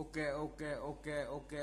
okay okay okay okay.